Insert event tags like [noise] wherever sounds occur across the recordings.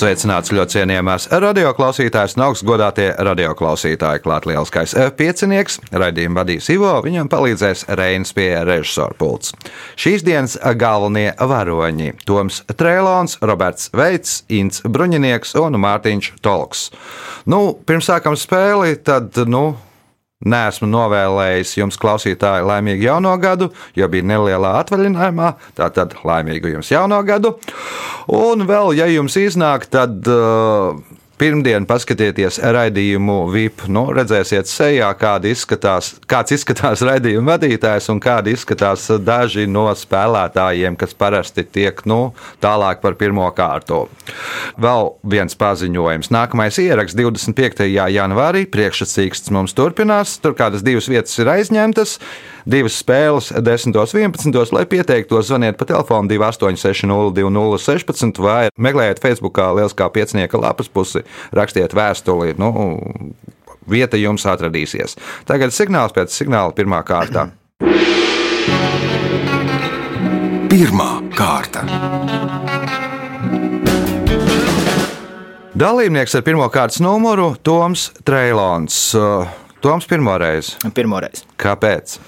Sveicināts ļoti cienījamās radioklausītājas un augstgadātie radioklausītāji. Klāt lielskais piecinieks, raidījumu vadīs Ivo, viņam palīdzēs Reinas pie režisora pults. Šīs dienas galvenie varoņi - Toms Trēlons, Roberts Veits, Inns Bruņinieks un Mārtiņš Tolks. Nu, pirms sākam spēli, tad, nu, Nesmu novēlējis jums, klausītāji, laimīgu jauno gadu, jo bija nelielā atvaļinājumā. Tātad laimīgu jums jauno gadu. Un vēl, ja jums iznāk, tad uh, pirmdien paskatieties raidījumu VIP. Nu, redzēsiet, sejā, izskatās, kāds izskatās raidījuma vadītājs un kādi izskatās daži no spēlētājiem, kas parasti tiek nu, tālāk par pirmo kārtu. Vēl viens paziņojums. Nākamais ieraksts 25. janvārī. Priekšsacīksts mums turpinās. Tur kādas divas vietas ir aizņemtas divas spēles 10. un 11. lai pieteiktos, zvaniet pa telefonu 28602016 vai meklējiet Facebookā Lieliskā piecinieka lapas pusi, rakstiet vēstuli. Nu, vieta jums atradīsies. Tagad signāls pēc signāla pirmā kārta. Pirmā kārta. Dalībnieks ar pirmā kārtas numuru Toms Treilons. Toms pirmo reizi. Pirmo reizi. Kāpēc?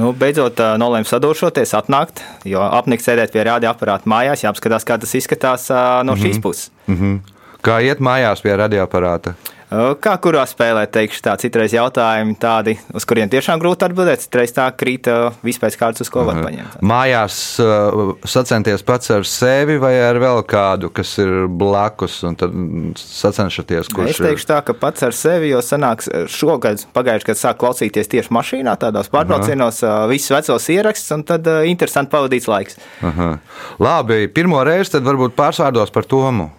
Nu, beidzot, nolēmu sadūršoties, atnākt, jo apnikt sēdēt pie radioaparāta mājās, jāapskatās, kā tas izskatās no šīs mm -hmm. puses. Mm -hmm. Kā iet mājās pie radioaparāta? Kā kurā spēlē, teikšu, tā citreiz jautājumi tādi, uz kuriem tiešām grūti atbildēt, citreiz tā krīt vispēc kārtas, uz ko var paņemt. Mājās sacenties pats ar sevi vai ar vēl kādu, kas ir blakus, un tad sacenšaties, kurš Es teikšu tā, ka pats ar sevi, jo sanāks šogad, pagājuši, kad sāk klausīties tieši mašīnā, tādos pārbraucienos, visus vecos ierakstus, un tad interesanti pavadīts laiks. Aha. Labi, pirmo reizi tad varbūt pārsvārdos par Tomu.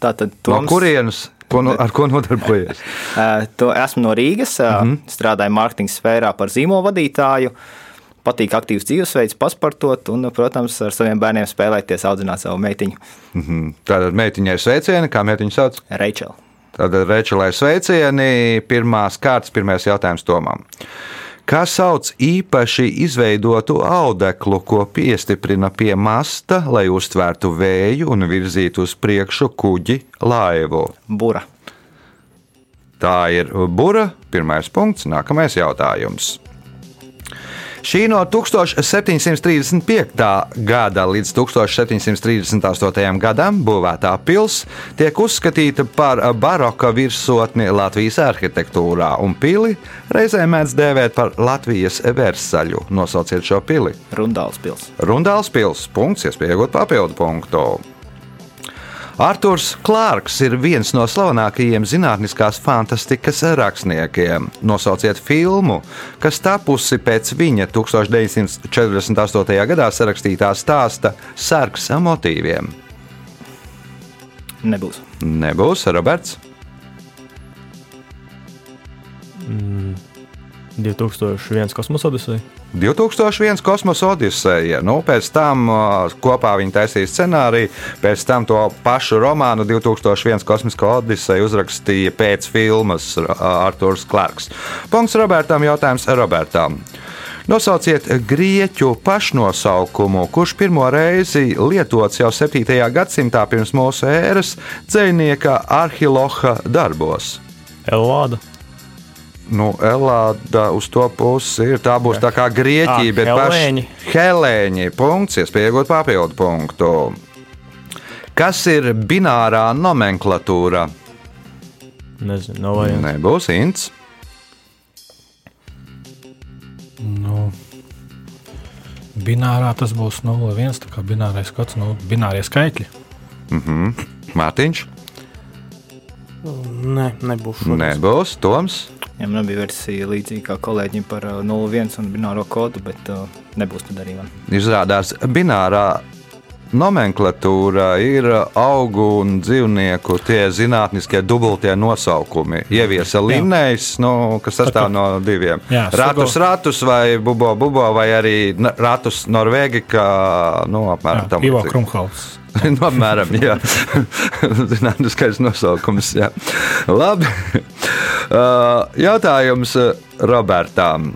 Tātad, Toms, no kurienes? Ko, no, ar ko nodarbojies? [laughs] esmu no Rīgas, mm -hmm. strādāju mārketinga sfērā par zīmolu vadītāju. Patīk aktīvs dzīvesveids, pasportot un, protams, ar saviem bērniem spēlēties, audzināt savu meitiņu. Mm -hmm. Tātad meitiņai sveicieni, kā meitiņu sauc? Reičela. Tātad Reičelai sveicieni, pirmās kārtas, pirmais jautājums Tomam. Kā sauc īpaši izveidotu audeklu, ko piestiprina pie masta, lai uztvērtu vēju un virzītu uz priekšu kuģi laivu? Bura. Tā ir bura. Pirmais punkts, nākamais jautājums. Šī no 1735. gada līdz 1738. gadam būvētā pilsēta tiek uzskatīta par baroka virsotni Latvijas arhitektūrā, un pili reizē mēdz dēvēt par Latvijas versaļu. Nosauciet šo pili. Rundāls pilsēta. Rundāls pilsēta. Punkts, iespējot papildu punktu. Arthurs Klārks ir viens no slavenākajiem zinātniskās fantastikas rakstniekiem. Nosauciet filmu, kas tapusi pēc viņa 1948. gadā sarakstītā stāsta sarks motīviem. Nebūs. Nebūs, Roberts. Mm. 2001 kosmosa odiseja. 2001 kosmosa odiseja. Nu, pēc tam kopā viņi taisīja scenāriju, pēc tam to pašu romānu 2001 kosmiskā odiseja uzrakstīja pēc filmas Arthurs Clarks. Punkts Robertam, jautājums Robertam. Nosauciet grieķu pašnosaukumu, kurš pirmo reizi lietots jau 7. gadsimtā pirms mūsu ēras dzinieka Arhiloha darbos. Elāda. Nu, Elāda uz to pusi ir. Tā būs tā kā Grieķija, Ah, bet Helēņi. paši Helēņi. Punkts, iespējot papildu punktu. Kas ir binārā nomenklatūra? Nezinu, nav variantu. Nebūs Ints. Nu, binārā tas būs 0,1. Tā kā binārais kods, nu, binārie skaitļi. Mhm. Mārtiņš. Nē, nebūs. šodien. Nebūs Toms. Ja man bija versija līdzīga kā kolēģim par uh, 01 un bināro kodu, bet uh, nebūs tad arī man. Izrādās, binārā nomenklatūra ir augu un dzīvnieku tie zinātniskie dubultie nosaukumi. Ieviesa Linnējs, nu, kas sastāv no diviem. Jā, ratus, ratus vai bubo, bubo, vai arī ratus Norvēģi, kā nu, apmēram tam Ivo līdzīgi. [laughs] Nu, apmēram, jā. [laughs] Zinātniskais nosaukums. Jā. Labi. [laughs] Uh, Jautājums uh, Robertam.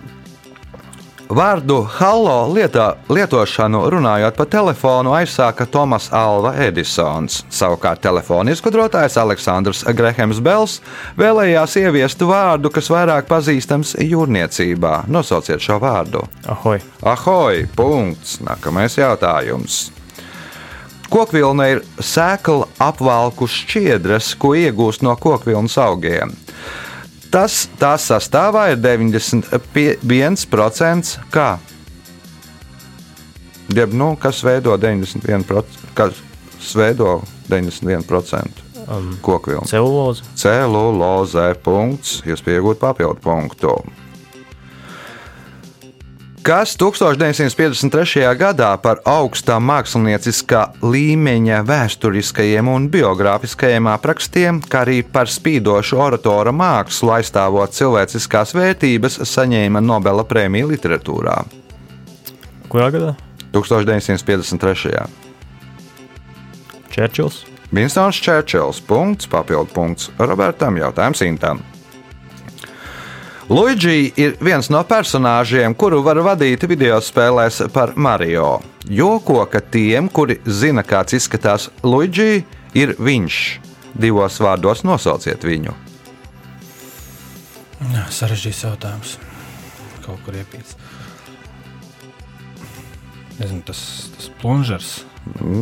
Vārdu hallo lietā, lietošanu runājot pa telefonu aizsāka Tomas Alva Edisons. Savukārt telefona izgudrotājs Aleksandrs Grahams Bels vēlējās ieviest vārdu, kas vairāk pazīstams jūrniecībā. Nosauciet šo vārdu. Ahoj! Ahoj! Punkts! Nākamais jautājums. Kokvilna ir sēkla apvalku šķiedras, ko iegūst no kokvilnas augiem. Tas tās sastāvā ir 91% kā? Jeb, nu, kas veido 91%? Kas veido 91% Um, kokvilnu? celuloze, Celulozē punkts, jūs pieaugat papildu punktu. Kas 1953. gadā par augstā mākslinieckā līmeņa vēsturiskajiem un biogrāfiskajiem aprakstiem, kā arī par spīdošu oratora mākslu aizstāvot cilvēciskās vērtības, saņēma Nobela prēmiju literatūrā kurā gadā? 1953. Čērčils, Vinstons Čērčils. Papildu punkts Robertam, jautājums Intam. Luigi ir viens no personāžiem, kuru var vadīt video spēlēs par Mario. Joko, ka tiem, kuri zina, kāds izskatās Luigi, ir viņš. Divos vārdos nosauciet viņu. Sarežģīts jautājums. Kaut kur iepīts. Nezinu, tas, tas plunžers.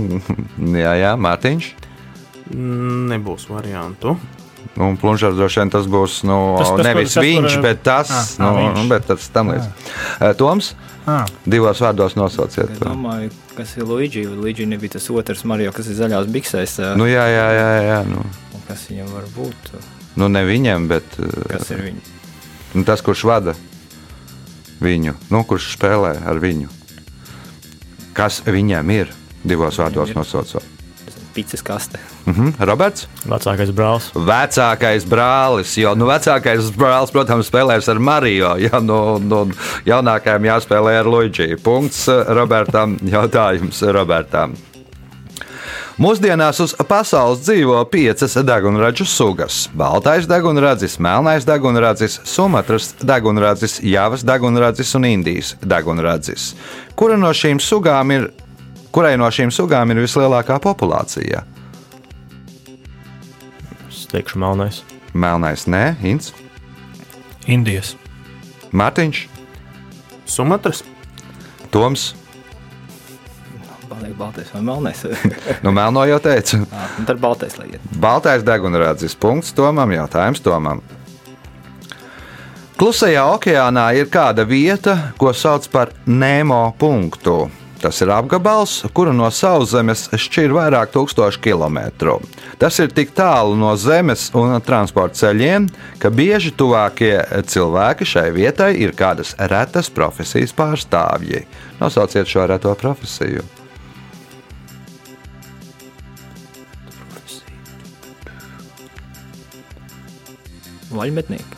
[laughs] Jā, jā, Mārtiņš. Nebūs variantu. Nu, plunžers droši vien tas būs nu, Tas- tas, nevis tas, viņš, kur- bet tas, Ah, nu, ah, viņš. bet tas tam līdz. Toms, Ah, divos vārdos nosauciet. Es domāju, kas ir Luigi. Luigi nebija tas otrs Mario, kas ir zaļās biksēs. ā, Nu, jā, jā, jā, jā nu, Kas viņam var būt? nu ne viņam, bet Kas ir viņa? nu, tas, kurš vada viņu, nu, kurš spēlē ar viņu. Kas viņam ir? Divos vārdos nosaucot. Pīcis kaste. Mhm. Roberts? vecākais brālis. Vecākais brālis, jo nu, vecākais brālis, protams, spēlēs ar Mario. Ja, nu, nu, jaunākajam jāspēlē ar Luigi. Punkts eh, Robertam. Jautājums Robertam. Mūsdienās uz pasaules dzīvo piecas degunražu sugas - baltais degunradzis, melnais degunradzis, sumatras degunradzis, javas degunradzis un indijas degunradzis. Kura no šīm sugām ir, kurai no šīm sugām ir vislielākā populācija? Es teikšu, melnais. Melnais, nē, Inns, Indijas. Mārtiņš, Sumatras. Toms. Paliek baltais vai melnais. [laughs] Nu, melno jau teicu. Ā, un tad baltais lai iet. Baltais degunrādzis punkts Tomam, jautājums Tomam. Klusajā okeānā ir kāda vieta, ko sauc par Nemo punktu. Tas ir apgabals, kuru no sauszemes šķir vairāk tūkstošu kilometru. Tas ir tik tālu no zemes un transporta ceļiem, ka bieži tuvākie cilvēki šai vietai ir kādas retas profesijas pārstāvji. Nosauciet šo reto profesiju. Vaļmetnieki.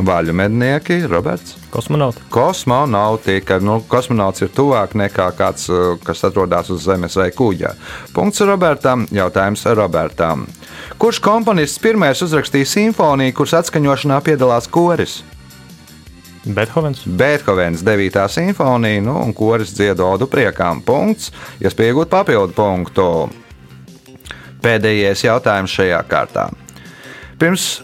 Vaļu mednieki, Roberts. Kosmonauti. Kosmonautika. Nu, kosmonauts ir tuvāk nekā kāds, uh, kas atrodas uz Zemes vai kuģa. Punkts Robertam. Jautājums Robertam. Kurš komponists pirmais uzrakstīja simfoniju, kuras atskaņošanā piedalās koris? Beethovens. Beethovens 9. simfonija, nu, un koris dziedā odu priekām. Punkts, iespējot papildu punktu. Pēdējais jautājums šajā kārtā. Pirms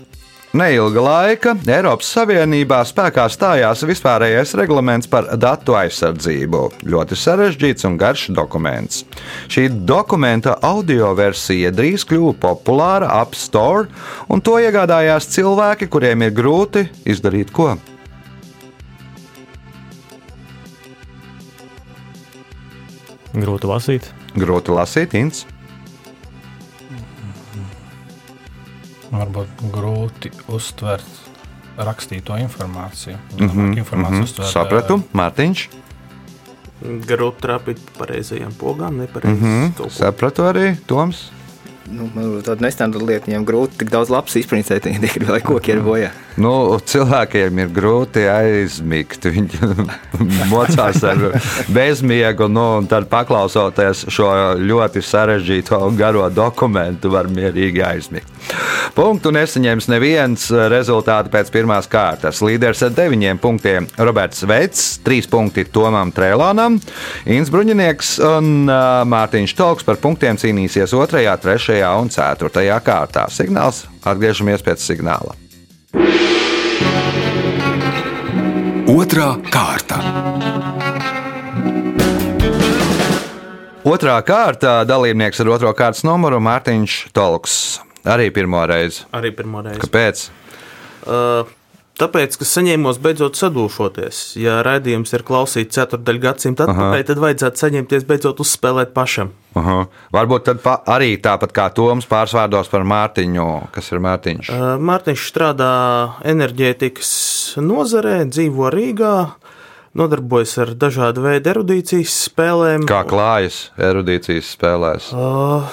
neilga laika Eiropas Savienībā spēkā stājās vispārējais reglaments par datu aizsardzību. Ļoti sarežģīts un garš dokuments. Šī dokumenta audio versija drīz kļuva populāra App Store, un to iegādājās cilvēki, kuriem ir grūti izdarīt ko. Grūti lasīt. Grūti lasīt, Inns. Varbūt grūti uztvert rakstīto informāciju. Mm -hmm, informāciju uztvert, Sapratu, Mārtiņš. Grūti trāpīt pareizajām pogām, nepareizi. Mm Mm -hmm. Sapratu arī Toms. Nu, man tāda nestandarta lieta, viņiem grūti tik daudz labs izprincēt, viņi tikai lai koki ir bojā. Nu, cilvēkiem ir grūti aizmigt. Viņi [laughs] mocās ar bezmiegu, nu, un tad paklausoties šo ļoti sarežģīto un garo dokumentu, var mierīgi aizmigt. Punktu nesaņems neviens rezultāti pēc pirmās kārtas. Līderis ar deviņiem punktiem Roberts Veits, trīs punkti Tomam Trēlānam, Ins Bruņinieks un uh, Mārtiņš Tolks par punktiem cīnīsies 2, 3 un 4 kārtā. Signāls atgriežamies pēc signāla. Otra kārta. Otrā kārta dalībnieks ar otro kārtas numuru Mārtiņš Tolks. Arī pirmo reizi. Arī pirmo reizi. Kāpēc? Uh, Tāpēc, ka saņēmos beidzot sadūšoties. Ja raidījums ir klausīts ceturdaļu gadsimta atpakaļ, tad vajadzētu saņemties beidzot uzspēlēt pašam. Aha. Varbūt tad pa, arī tāpat kā Toms pārsvārdos par Mārtiņu. Kas ir Mārtiņš? Uh, Mārtiņš strādā enerģētikas nozarē, dzīvo Rīgā, nodarbojas ar dažādu veidu erudīcijas spēlēm. Kā klājas erudīcijas spēlēs? Uh,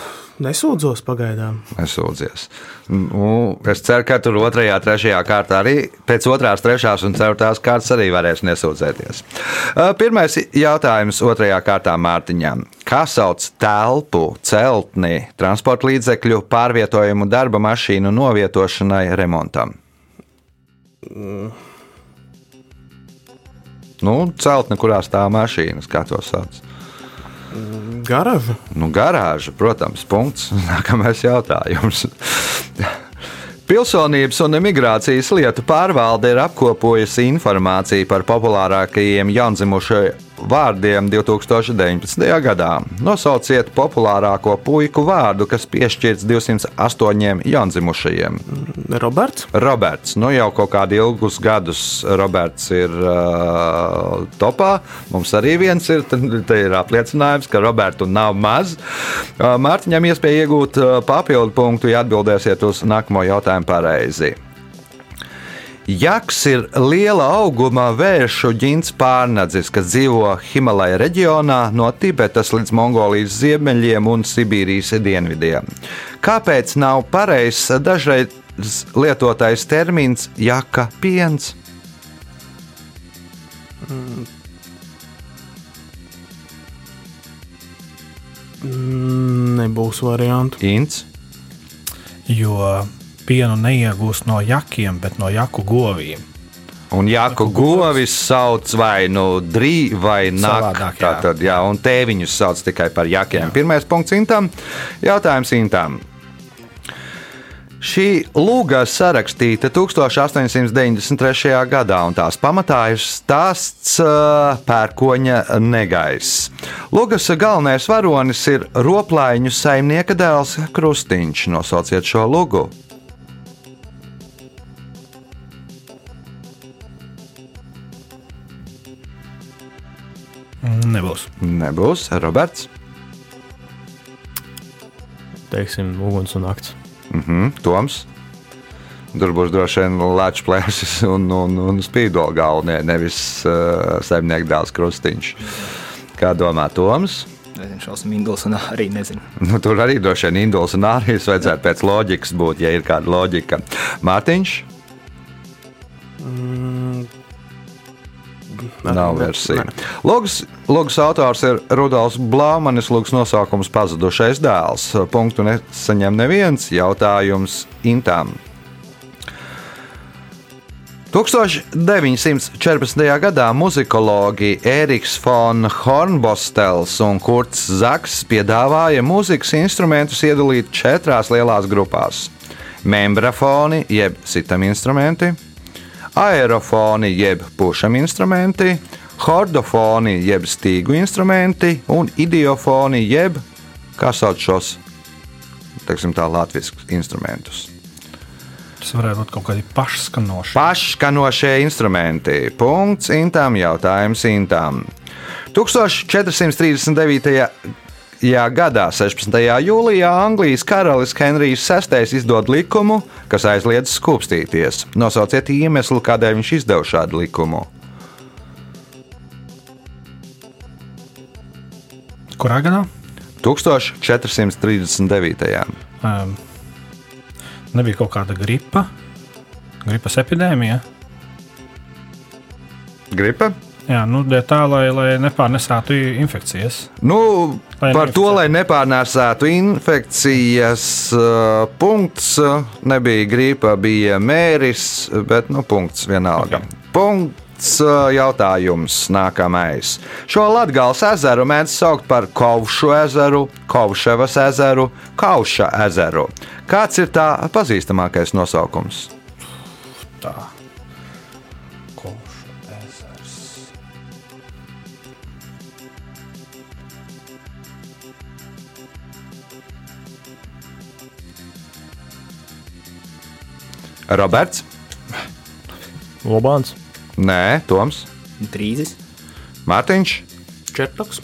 nesūdzos pagaidām. Nesūdzies. Nu, es ceru, ka tur otrajā, trešajā kārtā arī pēc otrās, trešās un ceturtās kārtas arī varēs nesūdzēties. Pirmais jautājums otrajā kārtā Mārtiņām. Kā sauc telpu, celtni, transporta līdzekļu pārvietojumu darba mašīnu novietošanai remontam? Nu, celtne, kurā stāv mašīnas, kā to sauc. Garaža. Nu, garāža, protams, punkts. [laughs] Nākamais jautājums. Pilsonības un imigrācijas lietu pārvalde ir apkopojusi informāciju par populārākajiem jaundzimušo vārdiem 2019. gadā. Nosauciet populārāko puiku vārdu, kas piešķirts 208 jaundzimušajiem. Roberts. Roberts. Nu, jau kaut kādu ilgus gadus Roberts ir uh, topā. Mums arī viens ir, te ir apliecinājums, ka Robertu nav maz. Uh, Mārtiņam iespēja iegūt uh, papildu punktu, ja atbildēsiet uz nākamo jautājumu pareizi. Jaks ir liela auguma vēršu ģints pārnadzis, kas dzīvo Himalaja reģionā no Tibetas līdz Mongolijas ziemeļiem un Sibīrijas dienvidiem. Kāpēc nav pareizs dažreiz lietotais termins jaka piens? Mm, Nebūs variantu. Ints. Jo pienu neiegūst no jakiem, bet no jaku govīm. Un Jāku govis sauc vai nu drīz vai naktī. jā. Tātad, jā, un tēviņus sauc tikai par jakiem. Pirmais punkts Intam. Jautājums Intam. Šī lūga sarakstīta 1893. gadā, un tās pamatā ir stāsts uh, pērkoņa negaiss. Lūgas galvenais varonis ir roplaiņu saimnieka dēls Krustiņš. Nosauciet šo lūgu. Nebūs. Nebūs Roberts. Teiksim, uguns un nakts. Mhm, Toms. Tur būs droši vien lāča plēsis [laughs] un, un, un spīdola galvenie, nevis uh, saimnieka dēls Krustiņš. Kā domā Toms? Nezinu, šos minduls un arī nezinu. Nu, tur arī droši vien Induls un Ārijas vajadzētu pēc loģikas būt, ja ir kāda loģika. Mārtiņš? Nav versija. Logs, logs autors ir Rudolfs Blāmanis, logs nosaukums pazudušais dēls. Punktu nesaņem neviens jautājums Intām. 1914. gadā muzikologi Ēriks von Hornbostels un Kurts Zaks piedāvāja mūzikas instrumentus iedalīt četrās lielās grupās - membrafoni, jeb sitam instrumenti, aerofoni, jeb pušam instrumenti, hordofoni, jeb stīgu instrumenti un idiofoni, jeb kā sauc šos, latviešu instrumentus. Tas varētu būt kaut kādi pašskanoši. Pašskanošie instrumenti. Punkts Intām, jautājums Intām. 1439. Gadā, 16. jūlijā, Anglijas karalis Henrijs VI izdod likumu, kas aizliedz skūpstīties. Nosauciet iemeslu, kādēļ viņš izdeva šādu likumu. Kurā gadā? 1439. Um, nebija kaut kāda gripa, Gripas epidēmija. Gripa? Jā, nu, tā, lai, lai nepārnesātu infekcijas. Nu, Lai par to, neinficētu. lai nepārnēsētu infekcijas, uh, punkts uh, nebija gripa, bija mēris, bet nu, punkts vienalga. Okay. Punkts uh, jautājums nākamais. Šo Latvijas ezeru mēdz saukt par Kaušu ezeru, Kauševas ezeru, Kauša ezeru. Kāds ir tā pazīstamākais nosaukums? Tā. Roberts? Lobāns, Nē, Toms, Drīzis. Mārtiņš. Čertoks.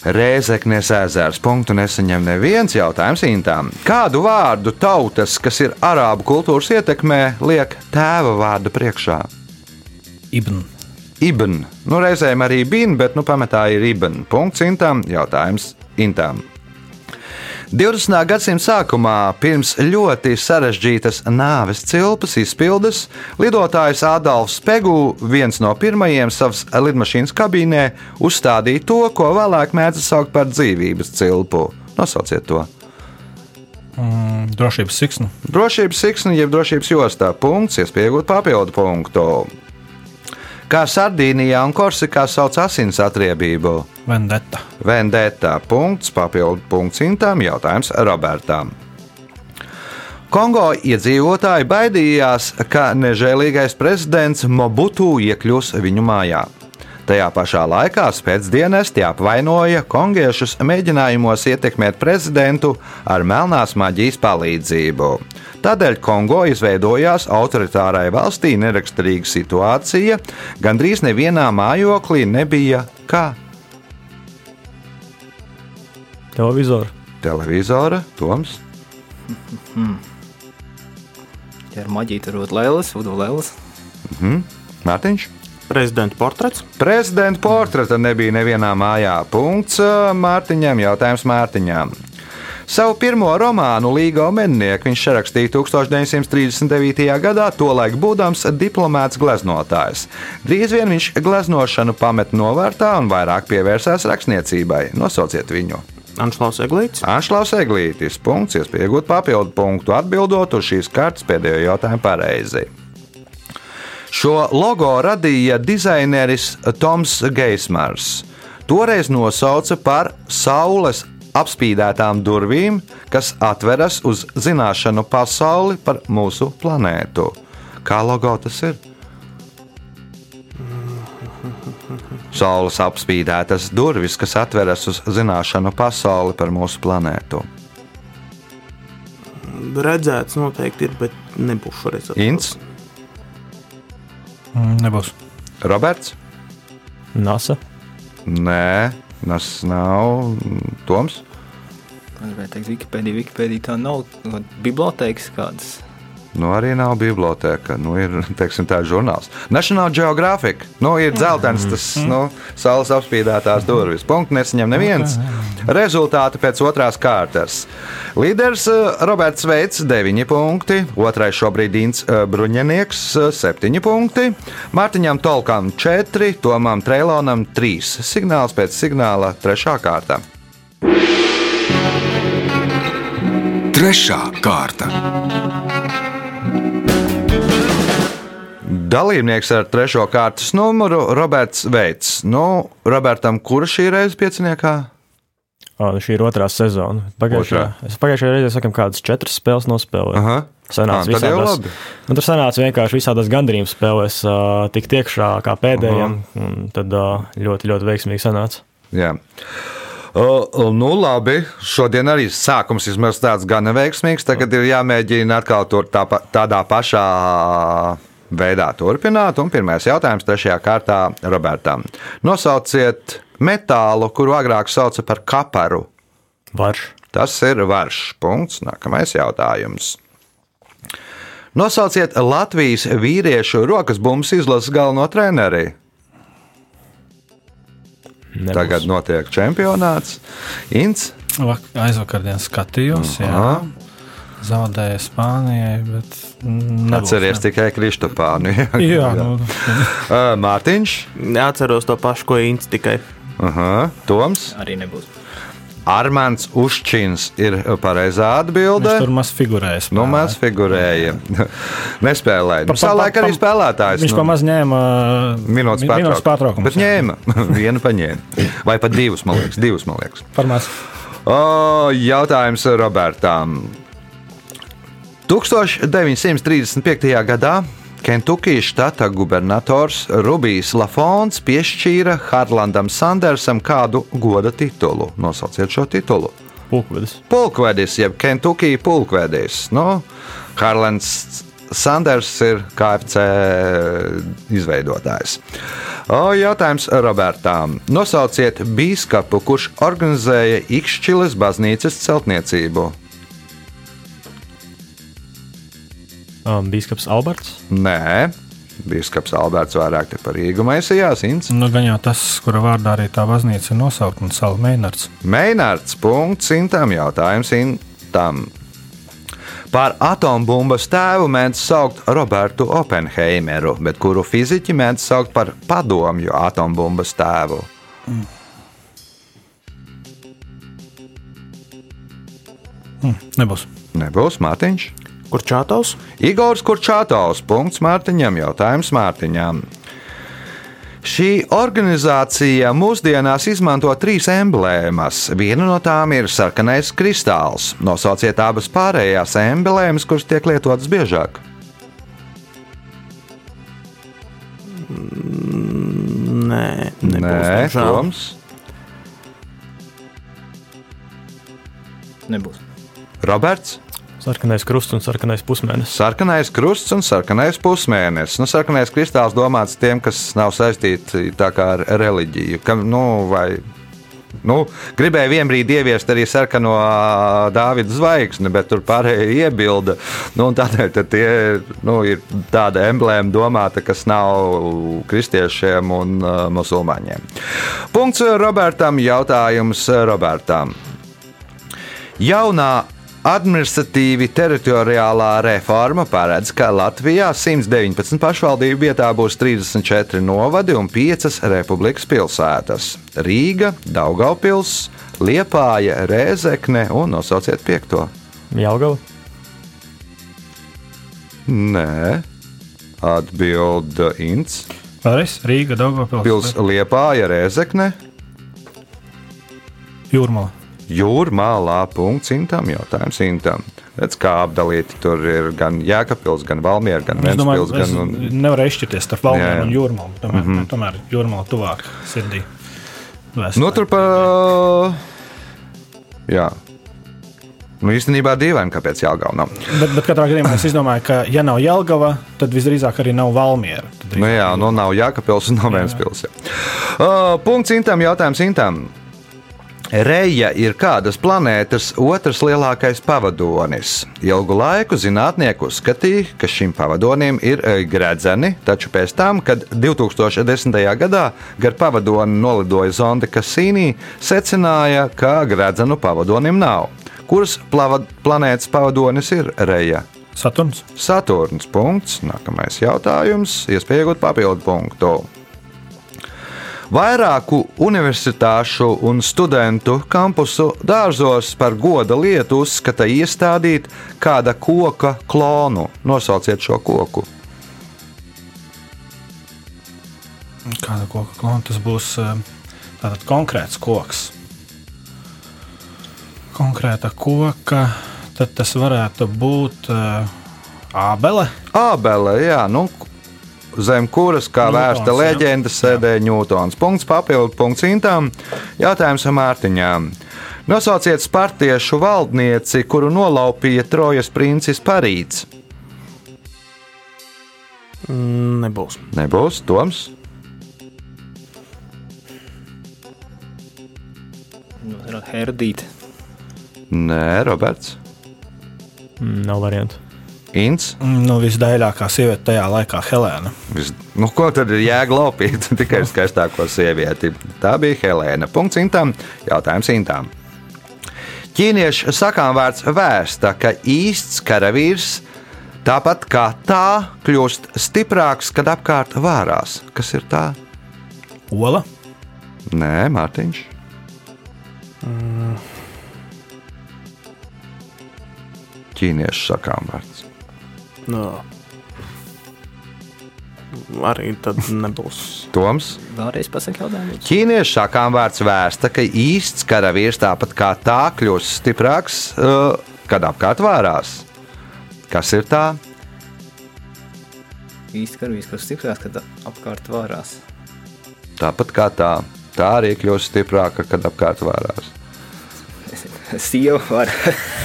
Rēzeknes ezers. Punktu nesaņem neviens jautājums intām. Kādu vārdu tautas, kas ir arābu kultūras ietekmē, liek tēva vārda priekšā? Ibn. Ibn. Nu, reizēm arī bin, bet nu, pamatā ir ibn. Punkts intām. Jautājums intām. 20. gadsimta sākumā, pirms ļoti sarežģītas nāves cilpas izpildes, lidotājs Adolfs Pegu, viens no pirmajiem savas lidmašīnas kabīnē, uzstādīja to, ko vēlāk mēdz saukt par dzīvības cilpu. Nosauciet to. Mm, drošības siksnu. Drošības siksna, jeb drošības jostā, punkts, iespējot papildu punktu. Kā Sardīnijā un Korsikā sauc asins atriebību? Vendetta. Vendetta. Punkts, papildu punkts intām, jautājums Robertam. Kongo iedzīvotāji baidījās, ka nežēlīgais prezidents Mobutu iekļūs viņu mājā. Tajā pašā laikā spēcdienesti apvainoja kongiešus mēģinājumos ietekmēt prezidentu ar melnās maģijas palīdzību. Tādēļ Kongo izveidojās autoritārai valstī neraksturīga situācija. Gandrīz nevienā mājoklī nebija kā televizoru, televizora, Toms. [laughs] Ja ar maģiju tur būtu lēlis, būtu lēlis. Mārtiņš. Prezidenta portrets. Prezidenta portreta nebija nevienā mājā. Punkts ā, Mārtiņam, jautājums Mārtiņam. Savu pirmo romānu Līga Omennieku viņš rakstīja 1939. gadā, tolaik būdams diplomāts gleznotājs. Drīz vien viņš gleznošanu pamet novārtā un vairāk pievērsās rakstniecībai. Nosauciet viņu! Anšlaus Eglīts. Anšlaus Eglītis. Punkts, iespējot papildu punktu atbildot uz šīs kartes pēdējo jautājumu pareizi. Šo logo radīja dizaineris Toms Geismars. Toreiz nosauca par saules apspīdētām durvīm, kas atveras uz zināšanu pasauli par mūsu planētu. Kā logo tas ir? Saules apspīdētas durvis, kas atveras uz zināšanu pasauli par mūsu planētu. Redzēts noteikti ir, bet nebūšu redzēts. Mm, nebūs. Roberts? NASA, Nē, tas nav Toms. Es gribēju teikt, Wikipēdija, Wikipēdija tā nav. Bibliotēkas kādas. Nu, arī nav biblioteka. Nu, ir [laughs] teiksim, tā žurnāls. National Geographic. Nu, ir dzeltens, tas nu, saules apspīdētās durvis. Punkts nesaņem neviens. Rezultāti pēc otrās kārtas. Līderis eh, Roberts Veits 9 punkti, otrais šobrīd Dīns eh, Bruņinieks 7 punkti, Mārtiņam Tolkam 4, Tomam Treilonam 3. Signāls pēc signāla 3. kārta. Trešā kārta. Dalībnieks ar trešo kārtas numuru Roberts Veits. Nu, Robertam, kurš šī reize pieciniekā? Ā, šī ir otrā sezona. Pagājušajā, es pagājušajā reizē sakām, kādas četras spēles nospēlēju. Aha. Sanāca jau visādās, nu, tur sanāca vienkārši visādās gandrījuma spēlēs, uh, tik tiekšā kā pēdējiem. un Tad uh, ļoti, ļoti veiksmīgi sanāca. Jā. Uh, nu, labi. Šodien arī sākums vismaz tāds gan veiksmīgs. Tagad ir jāmēģina atkal tur tā, tādā pašā veidā turpināt. Un pirmais jautājums trešajā kārtā Robertam. Nosauciet metālu, kuru agrāk sauca par kaparu. Varš, Tas ir varš. Punkts. Nākamais jautājums. Nosauciet Latvijas vīriešu rokas bumbu izlases galveno treneri. nebūs. Tagad notiek čempionāts. Ints. Vak- Aizvakardien skatījos. Jā. Aha. Zaudēja Spānijai, bet Atceries ne. tikai Kristopānu. [laughs] Jā, nu, [laughs] Ā, Mārtiņš, Neatceros to pašu, ko Inns tikai. Aha, Toms, Arī nebūs. Armāns Uščins ir pareizā atbilde. viņš tur maz figurēja. Nu, spēlē. mēs figurējam. [laughs] Nespēlēja. Nu, Savulaik arī spēlētājs. Viņš nu, pamaz ņēma uh, Minūtes mi- minūtes pārtraukumu. Bet ņēma. Vienu paņēma. Vai pat divus, man liekas. Divus, man liekas. Par maz. O, jautājums Robertam. 1935. gadā Kentukijas štata gubernators Rubijs Lafons piešķīra Harlandam Sandersam kādu goda titulu. Nosauciet šo titulu. Pulkvedis. Pulkvedis, jeb Kentukija pulkvedis. Nu, Harlands Sanders ir KFC izveidotājs. O, jautājums Robertām. Nosauciet biskupu, kurš organizēja Ikšķiles baznīcas celtniecību. Um, Bīskaps Alberts. Nē, biskups Alberts vairāk te par Rīgu maisījās. Ints. Nu, gan jau tas, kura vārdā arī tā baznīca ir nosaukta, un Sala Meinards. Meinārds punkts simtam jautājums simtam. Par atombumbas tēvu mēdz saukt Robertu Oppenheimeru, bet kuru fiziķi mēdz saukt par padomju atombumbas tēvu. Nebūs. Nebūs Mārtiņš. Kur čātaus? Igors Kurčātovs. Punkts Mārtiņam. Jautājums Mārtiņam. Šī organizācija mūsdienās izmanto trīs emblēmas. Viena no tām ir sarkanais kristāls. Nosauciet abas pārējās emblēmas, kuras tiek lietotas biežāk. Nē, nebūs. Nē. Toms. Nebūs. Roberts. Sarkanais krusts un sarkanais pusmēnesis. Sarkanais krusts un sarkanais pusmēnesis. Nu, sarkanais kristāls domāts tiem, kas nav saistīti ar reliģiju. Kam, nu, vai, nu, gribēja vienā brīdī ieviest arī sarkano ā, Dāvida zvaigzni, bet tur pārējie iebilda. Nu, tādēļ tie nu, ir tāda emblēma domāta, kas nav kristiešiem un uh, musulmaņiem. Punkts Robertam. Jautājums Robertam. Jaunā administratīvi teritoriālā reforma paredz, ka Latvijā 119 pašvaldību vietā būs 34 novadi un 5 republikas pilsētas - Rīga, Daugaupils, Liepāja, Rēzekne un nosauciet piekto. Jelgava. Nē, atbild Ints. Vēlreiz Rīga, Daugavpils, Pils Liepāja, Rēzekne. Jūrmala. Jūrmālā punkts simtam jautājums simtam. Redz, kā apdalīti tur ir gan Jēkabpils, gan Valmiera, gan es gan un... nevaru izšķirties starp. Valmiju un Jūrmalu. Tomēr, mm -hmm. tomēr Jūrmala tuvāk sirdī. Nu, tur pa. Jā. Nu, īstenībā dīvaini, kāpēc Jālgava nav. Bet, bet katrā gadījumā es domāju, ka, ja nav Jelgava, tad visdrīzāk arī nav Valmiera. Nu, jā, nu nav Jākapils un nav Vēnspils. jā. Uh, punkts Intam, jautājums Intam. Reja ir kādas planētas otrs lielākais pavadonis. Ilgu laiku zinātnieki uzskatīja, ka šim pavadonim ir eh, gredzeni, taču pēc tam, kad 2010. gadā gar pavadoni nolidoja zonde Kasīnī, secināja, ka gredzenu pavadonim nav. Kuras planētas pavadonis ir Reja? Saturns. Saturns. Punkts. Nākamais jautājums. Iespēja iegūt papildu punktu. Vairāku universitāšu un studentu kampusu dārzos par goda lietu uzskata iestādīt kāda koka klonu. Nosauciet šo koku. Kāda koka klona tas būs? eh, Tātad konkrēts koks. Konkrēta koka, tad tas varētu būt uh, ābele. Ābele, jā, nu, zem kuras, kā Ņūtons, vērsta leģenda, sēdēja Ņūtons. Punkts papildu punkts Intām. Jautājums Mārtiņām. Nosauciet spartiešu valdnieci, kuru nolaupīja Trojas princis Parīts. Mm, Nebūs. Nebūs Toms. Nu, Herdīt. Nē, Roberts. Mm, Nav variantu. Inns. Nu, visdaļākā sieviete tajā laikā - Helēna. Vis, nu, ko tad ir jēga laupīt? [laughs] Tikai skaistāko sievieti. Tā bija Helēna. Punkts Intām. Jautājums Intām. Ķīniešu sakām vārds vēsta, ka īsts karavīrs tāpat kā tā kļūst stiprāks, kad apkārt vārās. Kas ir tā? Ola, Nē, Mārtiņš. Ķīniešu sakām vārds. No. Arī tad nebūs. Toms. Vēlreiz pasakot jautājumu. Ķīniešu sakām vārds vēsta, ka īsts karavīrs tāpat kā tā kļūst stiprāks, uh, kad apkārt vārās. Kas ir tā? Īsti karavīrs, kas stiprāks, kad apkārt vārās. Tāpat kā tā. Tā arī kļūst stiprāka, kad apkārt vārās. [laughs] Sieva var.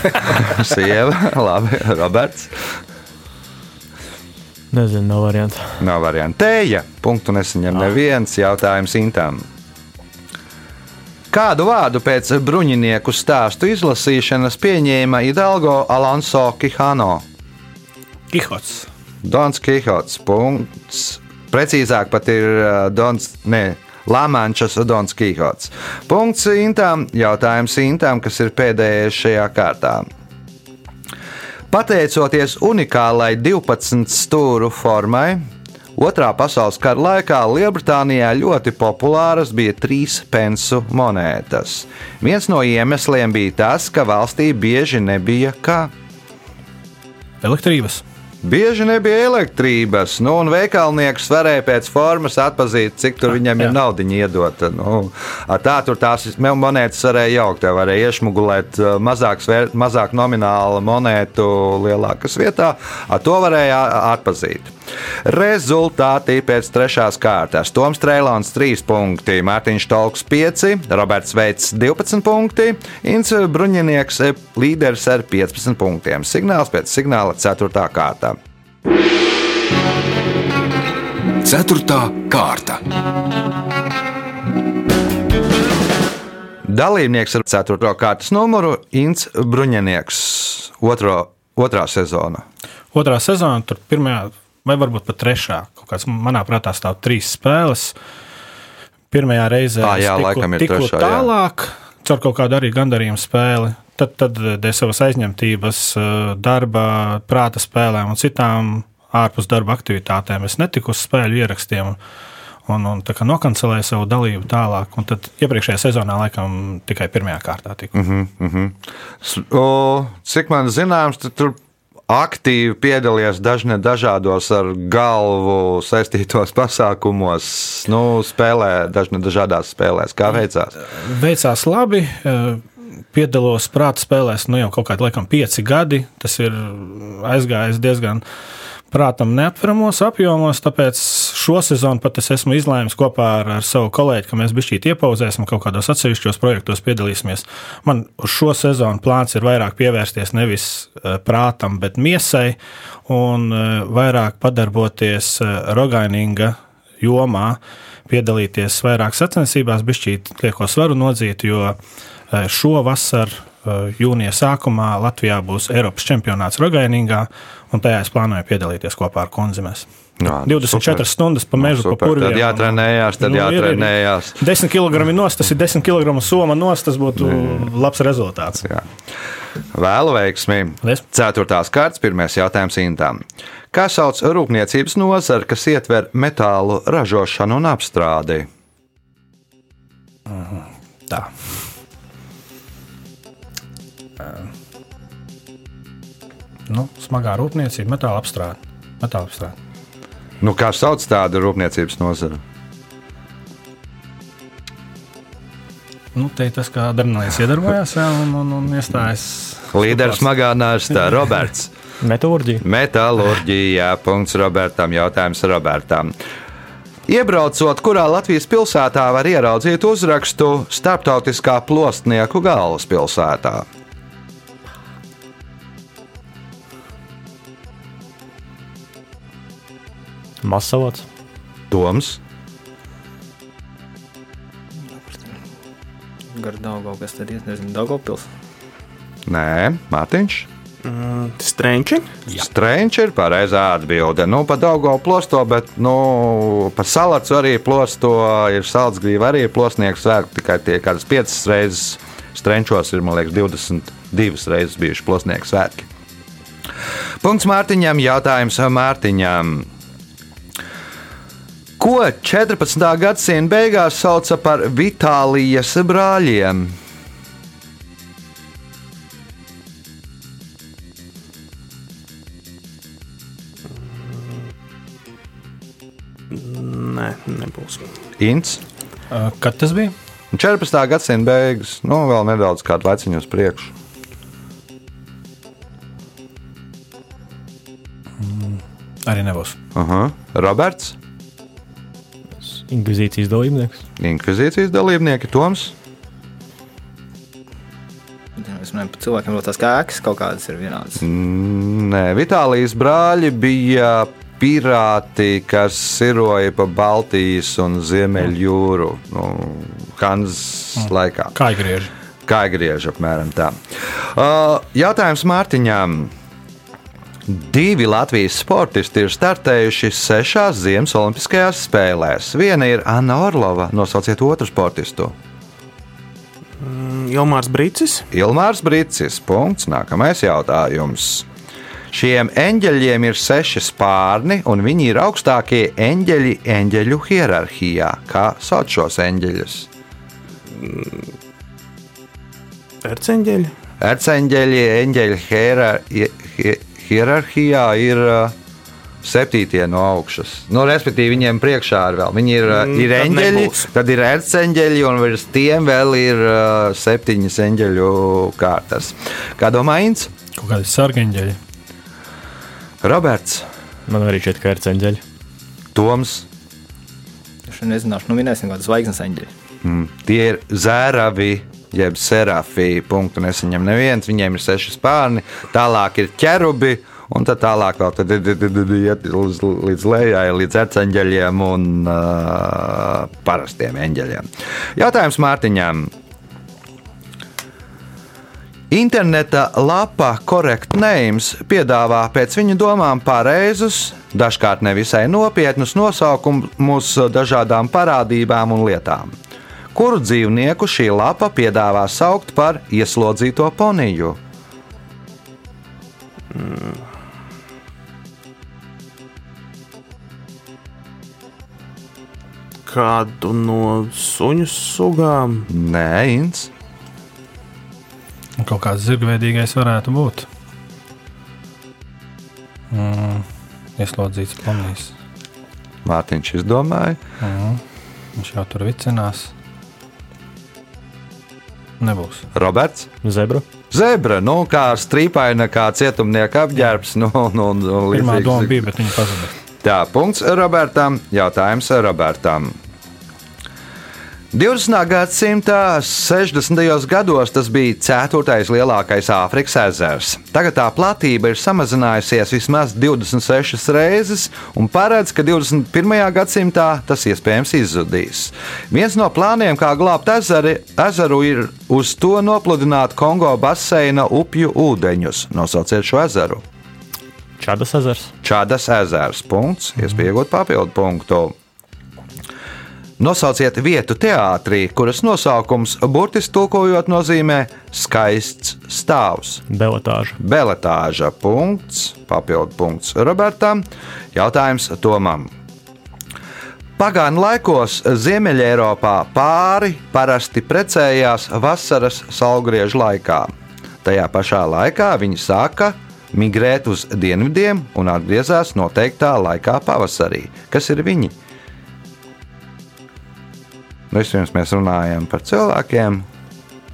[laughs] Sieva, labi, Roberts. Nezinu, nav variantu. Nav variantu. Tēja. Punktu nesaņem neviens jautājums Intam. Kādu vārdu pēc bruņinieku stāstu izlasīšanas pieņēma Idalgo Alonso Kihano? Kihots. Dons Kihots. Punkts. Precīzāk pat ir uh, Dons. Ne, Lamančas Dons Kihots. Punkts Intam. Jautājums Intam, kas ir pēdējais šajā kārtā. Pateicoties unikālai 12 stūru formai, Otrā pasaules kara laikā Lielbritānijā ļoti populāras bija trīs pensu monētas. Viens no iemesliem bija tas, ka valstī bieži nebija kā. Elektrības. Bieži nebija elektrības, nu, un veikalnieks varēja pēc formas atpazīt, cik tur viņam ir jā. nauda iedota. Nu, tā tur tās monētas varēja jaukt, varēja iešmugulēt uh, mazāk, svēr, mazāk nominālu monētu lielākas vietā. To varēja atpazīt. Rezultāti pēc trešās kārtas. Toms Trēlons 3 punkti, Mārtiņš Tolks 5, Roberts Veits 12 punkti, Inns Bruņinieks eh, līderis ar 15 punktiem. Signāls pēc signāla 4. kārtā. Ceturtā kārta. Dalībnieks ar 4. kārtas numuru Inns Bruņinieks. Otro, otrā sezona. Otrā sezona, tur pirmajā, vai varbūt pat trešā, kāds manā prātā stāv trīs spēles. Pirmajā reizē Ā, jā, ir tiku trešā, jā. tālāk, caur kaut kādu arī gandarījumu spēli. Tad, tad dēļ savas aizņemtības, eh, darba, prāta spēlēm un citām ārpus darba aktivitātēm es netiku uz spēļu ierakstiem. Un, un tā kā nokancelēju savu dalību tālāk, un tad iepriekšējā sezonā laikam tikai pirmajā kārtā tiku. Mm -hmm. O, cik man zināms, tu tur aktīvi piedalījies dažne dažādos ar galvu saistītos [laughs] pasākumos, nu, spēlē, dažne dažādās spēlēs. Kā veicās? Veicās labi. eh, Piedalos prāta spēlēs nu jau kaut kādi, laikam, pieci gadi. Tas ir aizgājis diezgan prātam neaptveramos apjomos, tāpēc šo sezonu pat es esmu izlēmis kopā ar, ar savu kolēģi, ka mēs bišķīt iepauzēsim kaut kādos atsevišķos projektos, piedalīsimies. Man uz šo sezonu plāns ir vairāk pievērsties nevis eh, prātam, bet miesai un eh, vairāk padarboties eh, Rogaininga jomā, piedalīties vairāk sacensībās, bišķīt lieko svaru nodzīt, jo šo vasaru jūnija sākumā Latvijā būs Eiropas čempionāts Rogainingā, un tajā es plānoju piedalīties kopā ar Konzimes. Jā, 24 super. stundas pa mežu, pa Super, purviem. Tad jātrenējās, tad Nu, jātrenējās. 10 kg nost, tas ir 10 kg soma nost, tas būtu labs rezultāts. Jā. Vēlu veiksmi. Paldies. Ceturtās kārtas, pirmais jautājums Intām. Kā sauc rūpniecības nozari, kas ietver metālu ražošanu un apstrādi? Tā. Nu, smagā rūpniecība, metāla apstrāde. Metāla apstrāde. Nu, kā sauc tādu rūpniecības nozari? Nu, te ir tas, kā Dārnēs iedarbojās jā, un, un, un iestājas. Līderis smagā nārstā Roberts. [laughs] Metālurģija. Metālurģija. Punkts Robertam. Jautājums Robertam. Iebraucot, kurā Latvijas pilsētā var ieraudzīt uzrakstu Startautiskā plostnieku galvaspilsētā? Masalots. Toms, Gar Daugau, kas tad ir, nezinu, Daugavpils. Nē, Mārtiņš. Strenči. Strēņš ir pareizā atbilde. Nu, par Daugo plosto, bet nu, par salātu arī plosto ir saldsgrīva arī plosnieks vēl tikai tie kādas piecas reizes Strenčos ir, man liekas, 22 reizes bijuši plasnieku svētki. Punkts Mārtiņam, jautājums Mārtiņam. Ko 14. gadsimta beigās sauca par Vitālijas brāļiem? Nē, nebūs. Ints. Kad tas bija? 14. gadsimta beigas, nu vēl nedaudz kādu veciņu uz priekšu. Arī nebūs. Aha. Roberts, Inkvizīcijas dalībnieks. Inkvizīcijas dalībnieki, Toms. Es domāju, par cilvēkiem vēl tās kājas kaut kādas ir vienādas. Nē, Vitālijas brāļi bija pirāti, kas siroja pa Baltijas un Ziemeļjūru nu, Hanzas laikā. Kā griež? Kā griež apmēram tā. Uh, jautājums Mārtiņām. Divi Latvijas sportisti ir startējuši sešās Ziemas Olimpiskajās spēlēs. Viena ir Anna Orlova, nosauciet otru sportistu. Ilmārs Brīsis. Ilmārs Brīsis. Punkts. Nākamais jautājums. Šiem eņģeļiem ir seši spārni, un viņi ir augstākie eņģeļi eņģeļu hierarhijā. Kā sauc šos eņģeļus? Erceņģeļi. Erceņģeļi eņģeļu hiera- hi- hi- hierarhijā ir uh, septītie no augšas. Nu, respektīvi, viņiem priekšā ir vēl. Viņi ir, mm, ir eņģeļi, nebūs. tad ir erceņģeļi, un virs tiem vēl ir uh, septiņas eņģeļu kārtas. Kā domā Inns? Kaut kādi sargeņģeļi. Roberts, Man arī šķiet, ka ir ceļģeļi. Toms. Es nezināšu, nu minēsim kādu zvaigznes eņģeļu. Mm, tie ir zēravi, jeb serafī. Punktu nesaņem neviens. Viņiem ir seši spārni, tālāk ir ķerubi. Un tad tālāk vēl tad, iet līdz, līdz lejai, līdz erceņģeļiem un uh, parastiem eņģeļiem. Jautājums Mārtiņām. Interneta lapa Correct Names piedāvā pēc viņu domām pareizus, dažkārt nevisai nopietnus nosaukumus dažādām parādībām un lietām. Kuru dzīvnieku šī lapa piedāvā saukt par ieslodzīto poniju? Kādu no suņu sugām? Nē, Inns. Kaut kāds zirgveidīgais varētu būt. Mm, ieslodzīts planīs. Mārtiņš izdomāja. Viņš jau tur vicinās. Nebūs. Roberts. Zebra. Zebra, nu, kā strīpaina, kā cietumnieka apģērbs. Nu, nu, nu, Pirmā doma bija, bet viņa pazuda. Tā, punkts Robertam. Jautājums Robertam. 20. gadsimta 60. gados tas bija ceturtais lielākais Āfrikas ezers. Tagad tā platība ir samazinājusies vismaz 26 reizes, un paredz, ka 21. gadsimtā tas iespējams izzudīs. Viens no plāniem, kā glābt ezeri, ezeru, ir uz to nopludināt Kongo baseina upju ūdeņus. Nosauciet šo ezeru. Čadas ezers. Čādas ezers. Punkts. Iespējot papildu punktu. Nosauciet vietu teātrī, kuras nosaukums burtiski tulkojot nozīmē skaists stāvs. Beletāža. Beletāža punkts, papildu punkts Robertam. Jautājums Tomam. Pagānu laikos Ziemeļā pāri parasti precējās vasaras saulgriežu laikā. Tajā pašā laikā viņi sāka migrēt uz dienvidiem un atgriezās noteiktā laikā pavasarī. Kas ir viņi? Nu, Vispirms mēs runājam par cilvēkiem,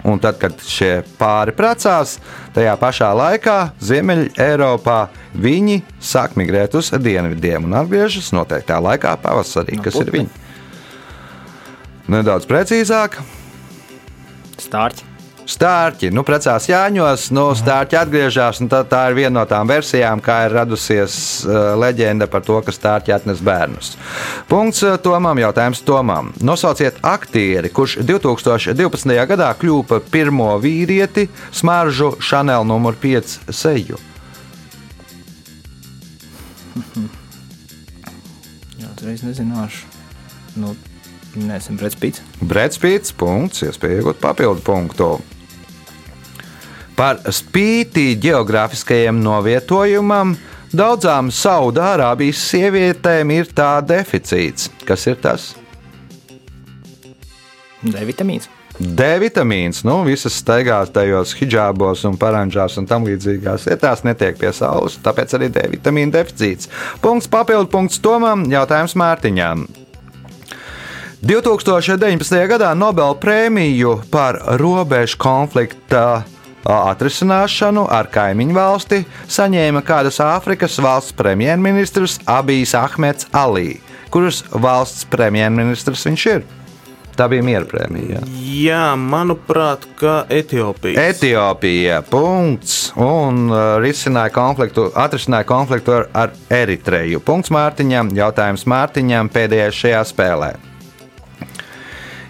un tad, kad šie pāri precās, tajā pašā laikā Ziemeļā viņi sāk migrēt uz dienvidiem un atgriežas noteiktā laikā pavasarī. No Kas ir putni. viņi? Nedaudz precīzāk. Stārķi. Stārķi, nu, precās Jāņos, nu, stārķi atgriežas, un tā, tā ir viena no tām versijām, kā ir radusies uh, leģenda par to, ka stārķi atnes bērnus. Punkts uh, Tomam, jautājums Tomam. Nosauciet aktieri, kurš 2012. gadā kļuva par pirmo vīrieti smaržu Chanel nr. 5 seju. [laughs] Jā, es nezināšu. Nu, Brits Pits. Bredspīts, punkts, iespēja iegūt papildu punktu. Par spīti geogrāfiskajam novietojumam daudzām Saudārābijas sievietēm ir tā deficīts. Kas ir tas? D vitamīns. D vitamīns, nu, visas staigās tajos hijabos un paranžās un tam līdzīgās vietās netiek pie saules, tāpēc arī D vitamīna deficīts. Punkts papildu punkts Tomam, jautājums Mārtiņām. 2019. gadā Nobel prēmiju par robežu konflikta atrisināšanu ar kaimiņu valsti saņēma kādas Āfrikas valsts premjerministrs Abijs Ahmeds Alī, kuras valsts premjerministrs viņš ir. Tā bija miera prēmija. Jā, manuprāt, ka Etiopija. Etiopija. Punkts. Un uh, risināja konfliktu, atrisināja konfliktu ar, ar Eritreju. Punkts Mārtiņam. Jautājums Mārtiņam pēdējais šajā spēlē.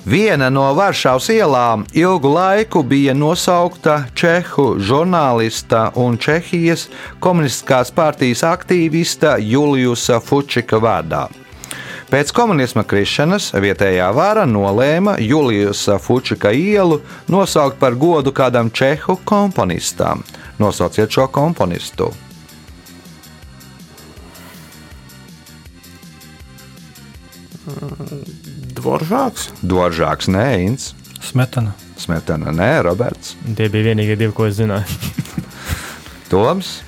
Viena no Varšavas ielām ilgu laiku bija nosaukta čehu žurnālista un Čehijas komunistiskās partijas aktīvista Juliusa Fučika vārdā. Pēc komunisma krišanas vietējā vara nolēma Juliusa Fučika ielu nosaukt par godu kādam čehu komponistam. Nosauciet šo komponistu. Dvoržāks. Dvoržāks, nē, Inns. Smetana. Smetana, nē, Roberts. Tie bija vienīgie divi, ko es zināju. [laughs] Toms.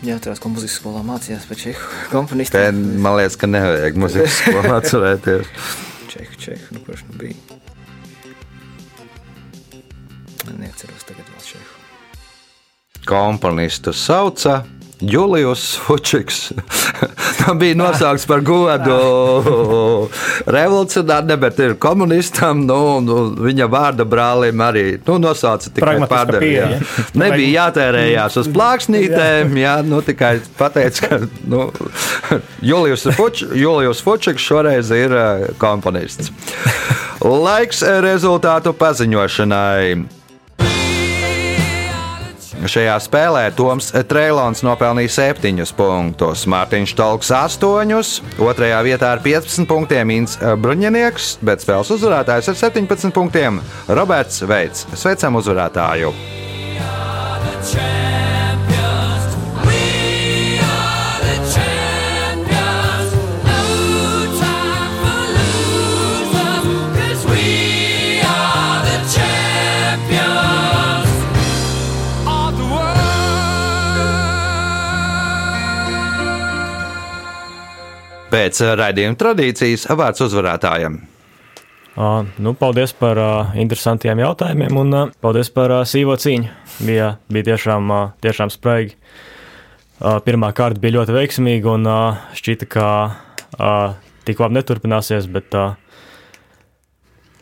Jā, atcerās, ko muzikas skolā mācījās par čehu [laughs] Te, komponistiem. man liekas, ka nevajag muzikas skolā [laughs] atcerēties. Čehu, čehu, nu kurš nu bija? Neatceros tagad vēl čehu. Komponistu sauca Julius Fučiks. [laughs] Tā bija nosaukts par godu [laughs] revolucionāram, bet ir komunistam. Nu, nu, viņa vārda brālim arī nu, nosauca tikai pārdevēju. pieeja. Nebija jātērējās uz plāksnītēm, jā, nu, tikai pateica, ka nu, [laughs] Julius, Fuč, Julius Fučiks šoreiz ir eh, komponists. Laiks rezultātu paziņošanai. Šajā spēlē Toms Trēlons nopelnīja 7 punktus, Mārtiņš Talks 8, 2. vietā ar 15 punktiem Inns Bruņinieks, bet spēles uzvarētājs ar 17 punktiem Roberts Veits. Sveicam uzvarētāju! Pēc raidījuma tradīcijas vārds uzvarētājam. Uh, nu, paldies par uh, interesantiem jautājumiem un uh, paldies par uh, sīvo cīņu. Bija, bija tiešām, uh, tiešām spraigi. Uh, pirmā kārta bija ļoti veiksmīga un uh, šķita, ka uh, tik labi neturpināsies, bet uh,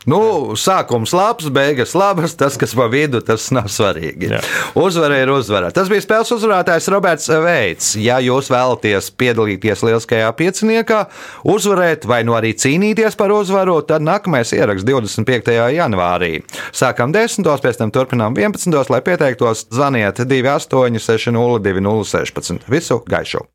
Nu, sākums labs, beigas labas. Tas, kas pa vidu, tas nav svarīgi. Jā. Uzvara ir uzvara. Tas bija spēles uzvarētājs Roberts Veits. Ja jūs vēlaties piedalīties lieliskajā pieciniekā, uzvarēt vai nu arī cīnīties par uzvaru, tad nākamais ieraksts 25. janvārī. Sākam 10. pēc tam turpinām 11. lai pieteiktos, zvaniet 28 60 2016. Visu gaišu!